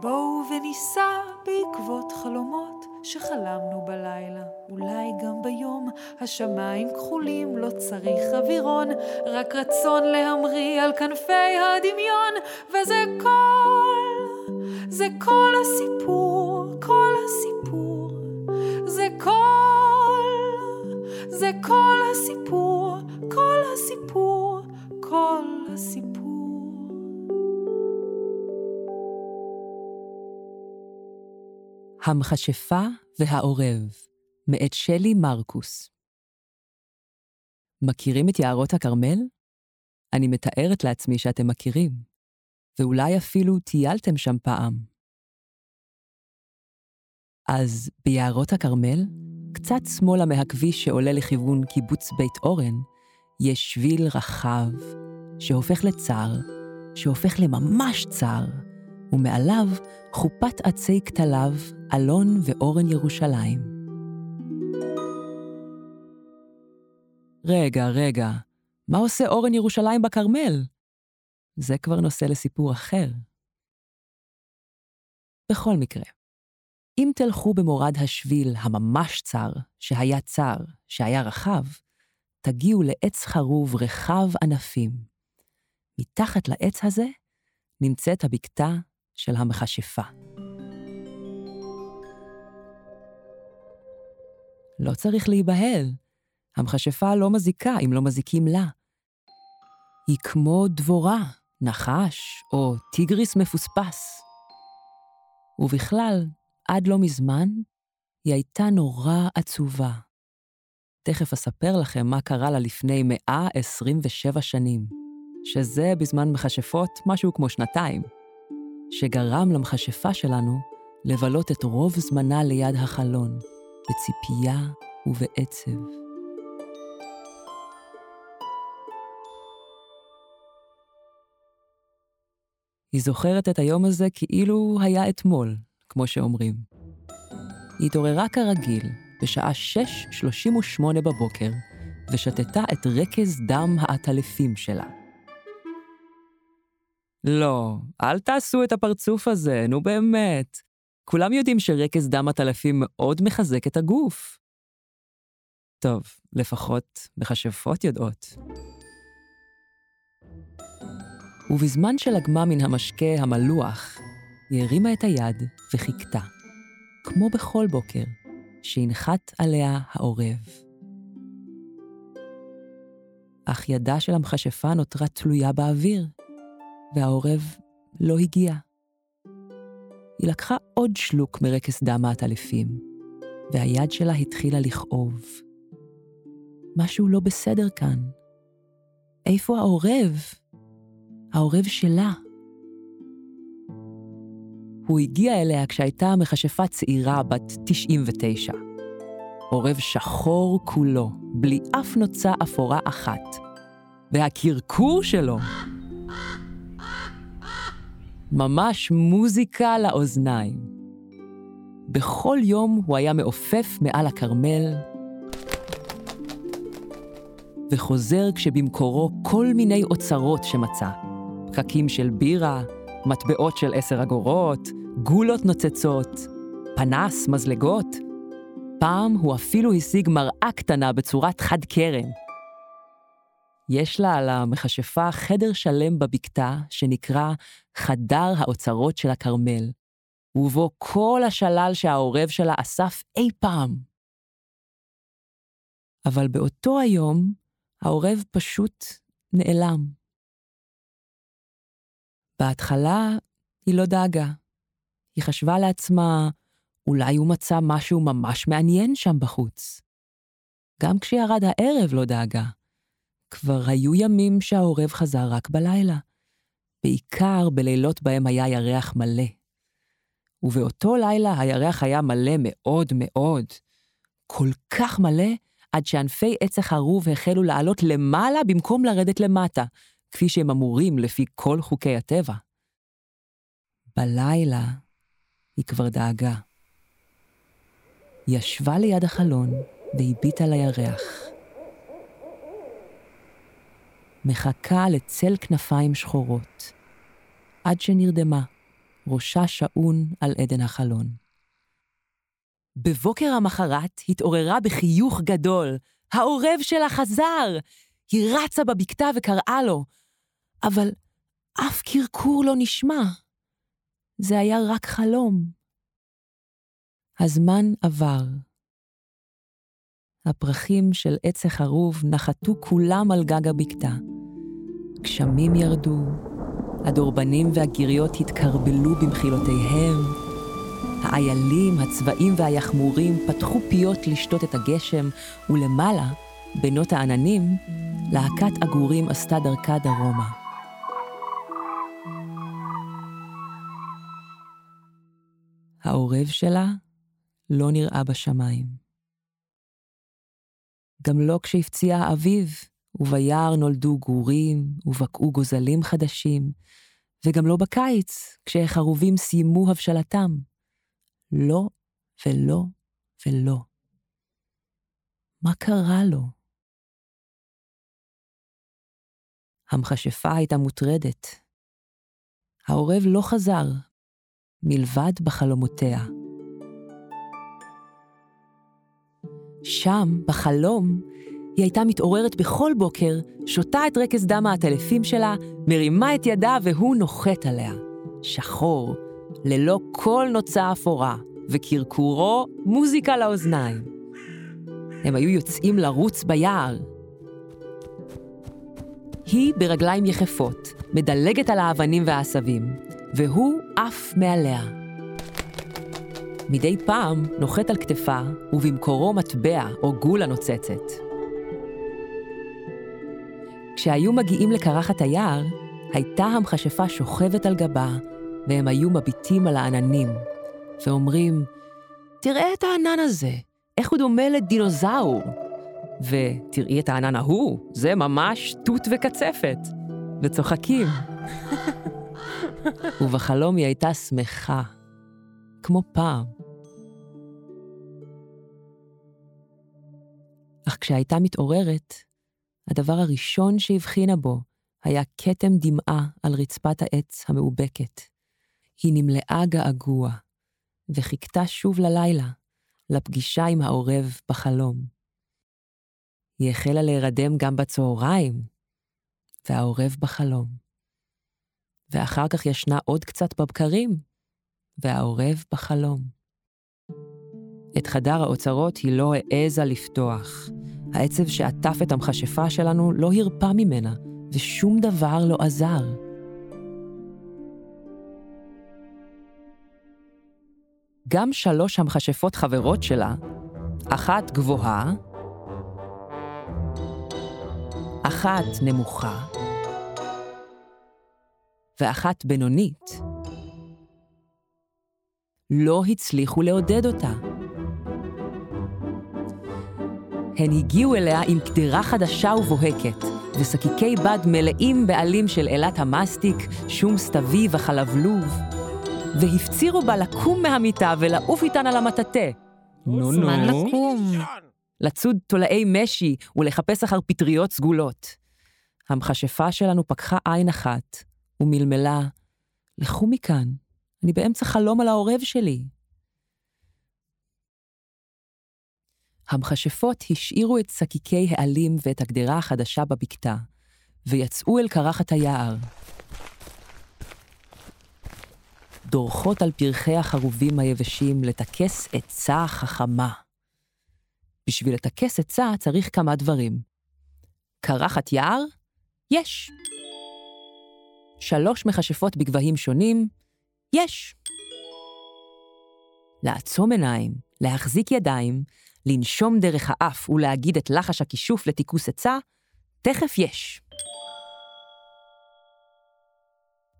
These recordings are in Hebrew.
בואו וניסע בעקבות חלומות שחלמנו בלילה, אולי גם ביום. השמיים כחולים, לא צריך אווירון, רק רצון להמריא על כנפי הדמיון, וזה כל, זה כל הסיפור, כל הסיפור, זה כל, זה כל הסיפור, כל הסיפור, כל המכשפה והעורב, מאת שלי מרקוס. מכירים את יערות הכרמל? אני מתארת לעצמי שאתם מכירים, ואולי אפילו טיילתם שם פעם. אז ביערות הכרמל, קצת שמאלה מהכביש שעולה לכיוון קיבוץ בית אורן, יש שביל רחב, שהופך לצר, שהופך לממש צר, ומעליו חופת עצי כתליו, אלון ואורן ירושלים. רגע, רגע, מה עושה אורן ירושלים בכרמל? זה כבר נושא לסיפור אחר. בכל מקרה, אם תלכו במורד השביל הממש צר, שהיה צר, שהיה רחב, תגיעו לעץ חרוב רחב ענפים. מתחת לעץ הזה נמצאת הבקתה של המכשפה. לא צריך להיבהל, המכשפה לא מזיקה אם לא מזיקים לה. היא כמו דבורה, נחש או טיגריס מפוספס. ובכלל, עד לא מזמן, היא הייתה נורא עצובה. תכף אספר לכם מה קרה לה לפני 127 שנים, שזה בזמן מכשפות משהו כמו שנתיים. שגרם למכשפה שלנו לבלות את רוב זמנה ליד החלון, בציפייה ובעצב. היא זוכרת את היום הזה כאילו היה אתמול, כמו שאומרים. היא התעוררה כרגיל, בשעה 6.38 בבוקר, ושתתה את רכז דם העטלפים שלה. לא, אל תעשו את הפרצוף הזה, נו באמת. כולם יודעים שרקז דם הטלפים מאוד מחזק את הגוף. טוב, לפחות מכשפות יודעות. ובזמן שלגמה מן המשקה המלוח, היא הרימה את היד וחיכתה, כמו בכל בוקר, שינחת עליה העורב. אך ידה של המכשפה נותרה תלויה באוויר, והעורב לא הגיע. היא לקחה עוד שלוק מרקס דם העטלפים, והיד שלה התחילה לכאוב. משהו לא בסדר כאן. איפה העורב? העורב שלה. הוא הגיע אליה כשהייתה מכשפה צעירה בת 99. עורב שחור כולו, בלי אף נוצה אפורה אחת. והקרקור שלו ממש מוזיקה לאוזניים. בכל יום הוא היה מעופף מעל הכרמל, וחוזר כשבמקורו כל מיני אוצרות שמצא. פקקים של בירה, מטבעות של עשר אגורות, גולות נוצצות, פנס, מזלגות. פעם הוא אפילו השיג מראה קטנה בצורת חד קרן. יש לה על המכשפה חדר שלם בבקתה שנקרא חדר האוצרות של הכרמל, ובו כל השלל שהעורב שלה אסף אי פעם. אבל באותו היום העורב פשוט נעלם. בהתחלה היא לא דאגה. היא חשבה לעצמה, אולי הוא מצא משהו ממש מעניין שם בחוץ. גם כשירד הערב לא דאגה. כבר היו ימים שהעורב חזר רק בלילה, בעיקר בלילות בהם היה ירח מלא. ובאותו לילה הירח היה מלא מאוד מאוד, כל כך מלא, עד שענפי עץ החרוב החלו לעלות למעלה במקום לרדת למטה, כפי שהם אמורים לפי כל חוקי הטבע. בלילה היא כבר דאגה. ישבה ליד החלון והביטה לירח. מחכה לצל כנפיים שחורות, עד שנרדמה, ראשה שעון על עדן החלון. בבוקר המחרת התעוררה בחיוך גדול. העורב שלה חזר! היא רצה בבקתה וקראה לו, אבל אף קרקור לא נשמע. זה היה רק חלום. הזמן עבר. הפרחים של עץ החרוב נחתו כולם על גג הבקתה. גשמים ירדו, הדורבנים והגיריות התקרבלו במחילותיהם, האיילים, הצבעים והיחמורים פתחו פיות לשתות את הגשם, ולמעלה, בינות העננים, להקת עגורים עשתה דרכה דרומה. העורב שלה לא נראה בשמיים. גם לא כשהפציע האביב, וביער נולדו גורים, ובקעו גוזלים חדשים, וגם לא בקיץ, כשהחרובים סיימו הבשלתם. לא ולא ולא. מה קרה לו? המכשפה הייתה מוטרדת. העורב לא חזר, מלבד בחלומותיה. שם, בחלום, היא הייתה מתעוררת בכל בוקר, שותה את רקס דם העטלפים שלה, מרימה את ידה והוא נוחת עליה. שחור, ללא כל נוצה אפורה, וקרקורו מוזיקה לאוזניים. הם היו יוצאים לרוץ ביער. היא ברגליים יחפות, מדלגת על האבנים והעשבים, והוא עף מעליה. מדי פעם נוחת על כתפה, ובמקורו מטבע או גולה נוצצת. כשהיו מגיעים לקרחת היער, הייתה המכשפה שוכבת על גבה, והם היו מביטים על העננים, ואומרים, תראה את הענן הזה, איך הוא דומה לדינוזאור. ותראי את הענן ההוא, זה ממש תות וקצפת. וצוחקים. ובחלום היא הייתה שמחה, כמו פעם. אך כשהייתה מתעוררת, הדבר הראשון שהבחינה בו היה כתם דמעה על רצפת העץ המאובקת. היא נמלאה געגוע, וחיכתה שוב ללילה, לפגישה עם העורב בחלום. היא החלה להירדם גם בצהריים, והעורב בחלום. ואחר כך ישנה עוד קצת בבקרים, והעורב בחלום. את חדר האוצרות היא לא העזה לפתוח. העצב שעטף את המכשפה שלנו לא הרפה ממנה, ושום דבר לא עזר. גם שלוש המכשפות חברות שלה, אחת גבוהה, אחת נמוכה, ואחת בינונית, לא הצליחו לעודד אותה. הן הגיעו אליה עם קדרה חדשה ובוהקת, ושקיקי בד מלאים בעלים של אלת המסטיק, שום סתווי וחלבלוב, והפצירו בה לקום מהמיטה ולעוף איתן על המטאטה. נו נו. זמן לקום. לצוד תולעי משי ולחפש אחר פטריות סגולות. המכשפה שלנו פקחה עין אחת ומלמלה, לכו מכאן, אני באמצע חלום על העורב שלי. המכשפות השאירו את שקיקי העלים ואת הגדרה החדשה בבקתה, ויצאו אל קרחת היער. דורכות על פרחי החרובים היבשים לטכס עצה חכמה. בשביל לטכס עצה צריך כמה דברים. קרחת יער? יש. שלוש מכשפות בגבהים שונים? יש. לעצום עיניים, להחזיק ידיים, לנשום דרך האף ולהגיד את לחש הכישוף לטיכוס עצה? תכף יש.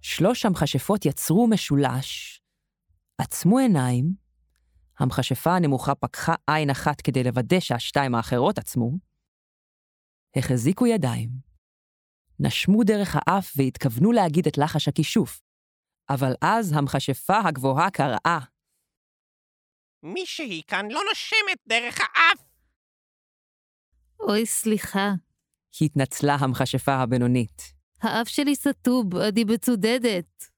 שלוש המכשפות יצרו משולש, עצמו עיניים, המכשפה הנמוכה פקחה עין אחת כדי לוודא שהשתיים האחרות עצמו, החזיקו ידיים, נשמו דרך האף והתכוונו להגיד את לחש הכישוף, אבל אז המכשפה הגבוהה קראה. מישהי כאן לא נושמת דרך האף! אוי, סליחה. התנצלה המכשפה הבינונית. האף שלי סתוב, אני מצודדת.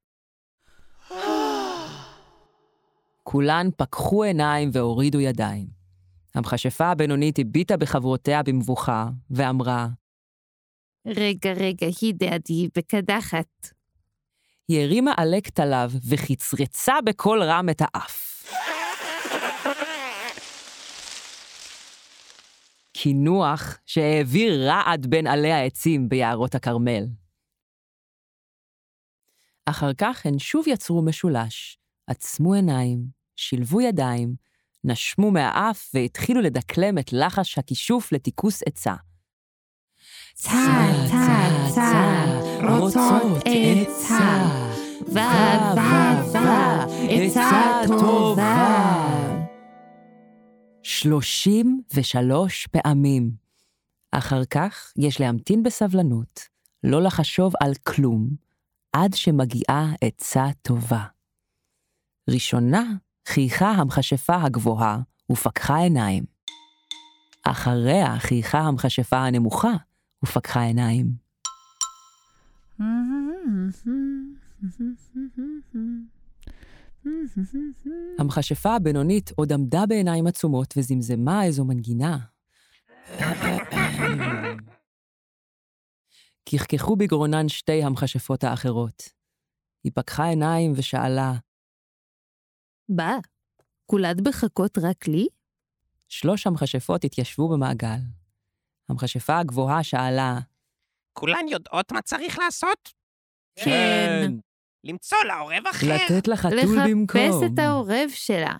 כולן פקחו עיניים והורידו ידיים. המכשפה הבינונית הביטה בחברותיה במבוכה, ואמרה, רגע, רגע, היא דעתי בקדחת. היא הרימה עלה כתליו וחצרצה בקול רם את האף. קינוח שהעביר רעד בין עלי העצים ביערות הכרמל. אחר כך הן שוב יצרו משולש, עצמו עיניים, שילבו ידיים, נשמו מהאף והתחילו לדקלם את לחש הכישוף לטיכוס עצה. צה, צה, צה, רוצות עצה. ו, ו, ו, עצה טובה. שלושים ושלוש פעמים. אחר כך יש להמתין בסבלנות, לא לחשוב על כלום, עד שמגיעה עצה טובה. ראשונה חייכה המכשפה הגבוהה ופקחה עיניים. אחריה חייכה המכשפה הנמוכה ופקחה עיניים. המכשפה הבינונית עוד עמדה בעיניים עצומות וזמזמה איזו מנגינה. כחכחו בגרונן שתי המכשפות האחרות. היא פקחה עיניים ושאלה, בא, כולת בחכות רק לי? שלוש המכשפות התיישבו במעגל. המכשפה הגבוהה שאלה, כולן יודעות מה צריך לעשות? כן. למצוא לה עורב אחר. לתת לחתול במקום. לחפש את העורב שלה.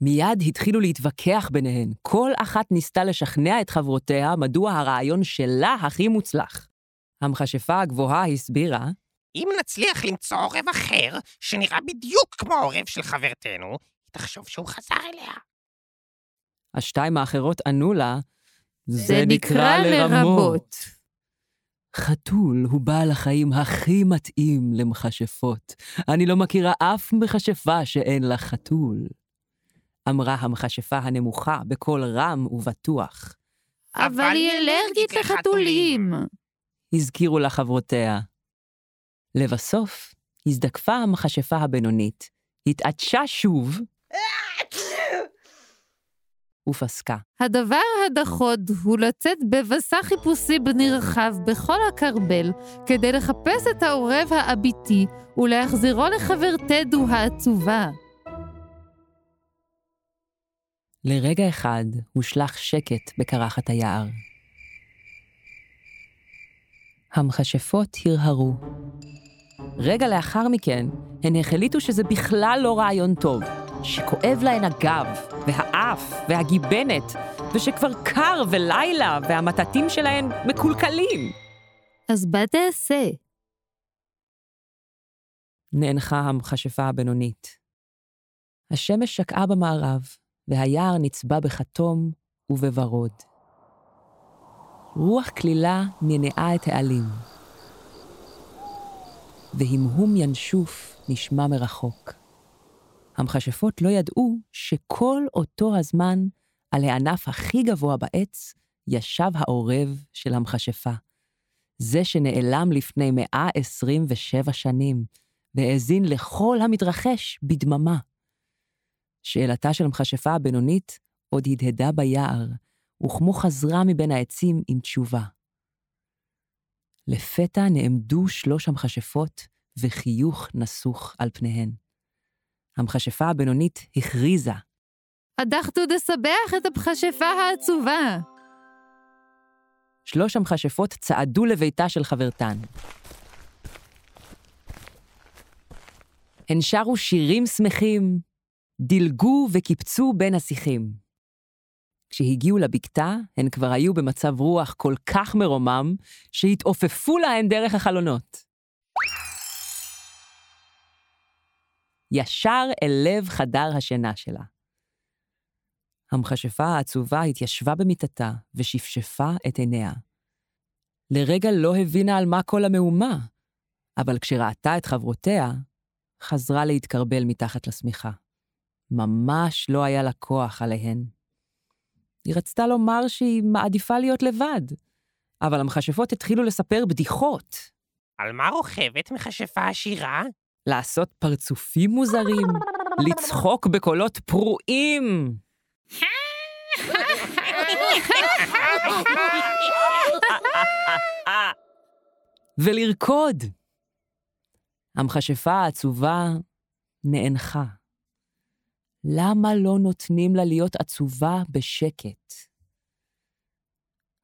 מיד התחילו להתווכח ביניהן. כל אחת ניסתה לשכנע את חברותיה מדוע הרעיון שלה הכי מוצלח. המכשפה הגבוהה הסבירה, אם נצליח למצוא עורב אחר, שנראה בדיוק כמו העורב של חברתנו, היא תחשוב שהוא חזר אליה. השתיים האחרות ענו לה, זה נקרא לרבות. חתול הוא בעל החיים הכי מתאים למכשפות. אני לא מכירה אף מכשפה שאין לה חתול. אמרה המכשפה הנמוכה בקול רם ובטוח. אבל היא אלרגית לחתולים. הזכירו לה חברותיה. לבסוף, הזדקפה המכשפה הבינונית, התעטשה שוב, ופסקה. הדבר הדחוד הוא לצאת בבשר חיפושי נרחב בכל הכרבל כדי לחפש את העורב האביתי ולהחזירו לחברתנו העצובה. לרגע אחד הושלך שקט בקרחת היער. המכשפות הרהרו. רגע לאחר מכן, הן החליטו שזה בכלל לא רעיון טוב, שכואב להן הגב, והאף, והגיבנת, ושכבר קר ולילה, והמטטים שלהן מקולקלים. אז מה תעשה? נאנחה המכשפה הבינונית. השמש שקעה במערב, והיער נצבע בכתום ובוורוד. רוח כלילה ננעה את העלים, והמהום ינשוף נשמע מרחוק. המכשפות לא ידעו שכל אותו הזמן, על הענף הכי גבוה בעץ, ישב העורב של המכשפה. זה שנעלם לפני 127 שנים, והאזין לכל המתרחש בדממה. שאלתה של המכשפה הבינונית עוד הדהדה ביער, וכמו חזרה מבין העצים עם תשובה. לפתע נעמדו שלוש המכשפות, וחיוך נסוך על פניהן. המכשפה הבינונית הכריזה, הדחתו דסבח את המכשפה העצובה. שלוש המכשפות צעדו לביתה של חברתן. הן שרו שירים שמחים, דילגו וקיפצו בין השיחים. כשהגיעו לבקתה, הן כבר היו במצב רוח כל כך מרומם, שהתעופפו להן דרך החלונות. ישר אל לב חדר השינה שלה. המכשפה העצובה התיישבה במיטתה ושפשפה את עיניה. לרגע לא הבינה על מה כל המהומה, אבל כשראתה את חברותיה, חזרה להתקרבל מתחת לשמיכה. ממש לא היה לה כוח עליהן. היא רצתה לומר שהיא מעדיפה להיות לבד, אבל המכשפות התחילו לספר בדיחות, על מה רוכבת מכשפה עשירה? לעשות פרצופים מוזרים, לצחוק בקולות פרועים. ולרקוד. המכשפה העצובה נאנחה. למה לא נותנים לה להיות עצובה בשקט?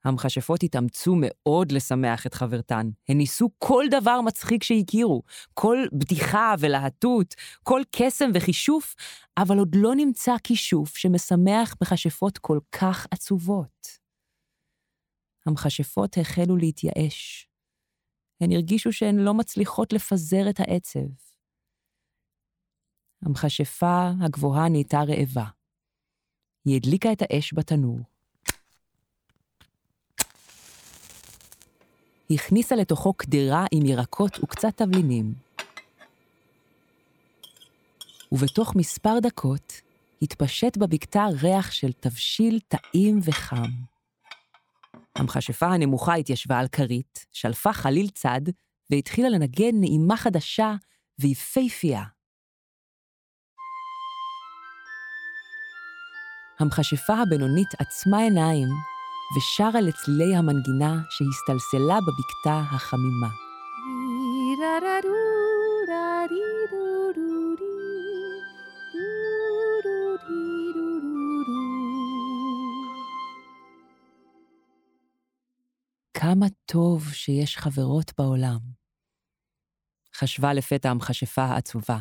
המכשפות התאמצו מאוד לשמח את חברתן. הן ניסו כל דבר מצחיק שהכירו, כל בדיחה ולהטות, כל קסם וכישוף, אבל עוד לא נמצא כישוף שמשמח מכשפות כל כך עצובות. המכשפות החלו להתייאש. הן הרגישו שהן לא מצליחות לפזר את העצב. המכשפה הגבוהה נהייתה רעבה. היא הדליקה את האש בתנור. הכניסה לתוכו קדרה עם ירקות וקצת תבלינים. ובתוך מספר דקות התפשט בבקתה ריח של תבשיל טעים וחם. המכשפה הנמוכה התיישבה על כרית, שלפה חליל צד, והתחילה לנגן נעימה חדשה ויפייפייה. המכשפה הבינונית עצמה עיניים ושרה לצלילי המנגינה שהסתלסלה בבקתה החמימה. כמה טוב שיש חברות בעולם. חשבה לפתע המכשפה העצובה.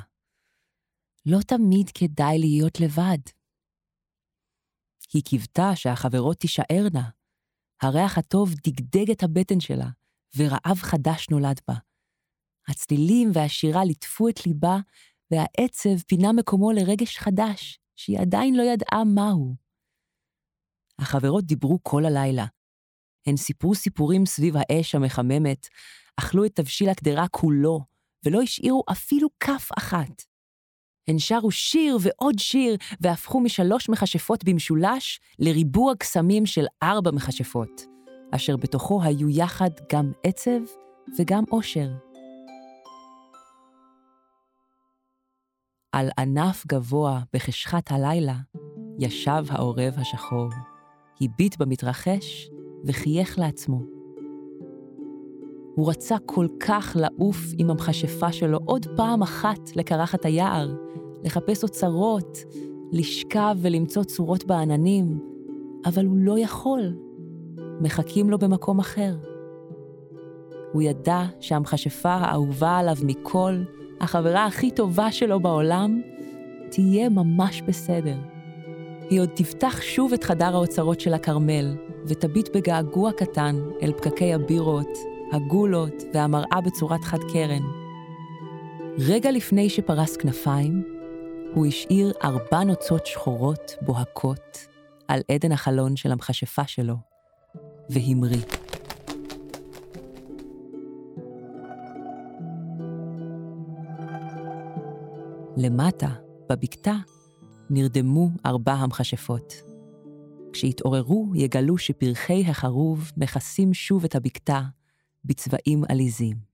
לא תמיד כדאי להיות לבד. היא קיוותה שהחברות תישארנה. הריח הטוב דגדג את הבטן שלה, ורעב חדש נולד בה. הצלילים והשירה ליטפו את ליבה, והעצב פינה מקומו לרגש חדש, שהיא עדיין לא ידעה מהו. החברות דיברו כל הלילה. הן סיפרו סיפורים סביב האש המחממת, אכלו את תבשיל הקדרה כולו, ולא השאירו אפילו כף אחת. הן שרו שיר ועוד שיר, והפכו משלוש מכשפות במשולש לריבוע קסמים של ארבע מכשפות, אשר בתוכו היו יחד גם עצב וגם אושר. על ענף גבוה בחשכת הלילה ישב העורב השחור, הביט במתרחש וחייך לעצמו. הוא רצה כל כך לעוף עם המכשפה שלו עוד פעם אחת לקרחת היער, לחפש אוצרות, לשכב ולמצוא צורות בעננים, אבל הוא לא יכול. מחכים לו במקום אחר. הוא ידע שהמכשפה האהובה עליו מכל, החברה הכי טובה שלו בעולם, תהיה ממש בסדר. היא עוד תפתח שוב את חדר האוצרות של הכרמל, ותביט בגעגוע קטן אל פקקי הבירות, הגולות והמראה בצורת חד קרן. רגע לפני שפרס כנפיים, הוא השאיר ארבע נוצות שחורות בוהקות על עדן החלון של המכשפה שלו, והמריא. למטה, בבקתה, נרדמו ארבע המכשפות. כשיתעוררו, יגלו שפרחי החרוב מכסים שוב את הבקתה בצבעים עליזים.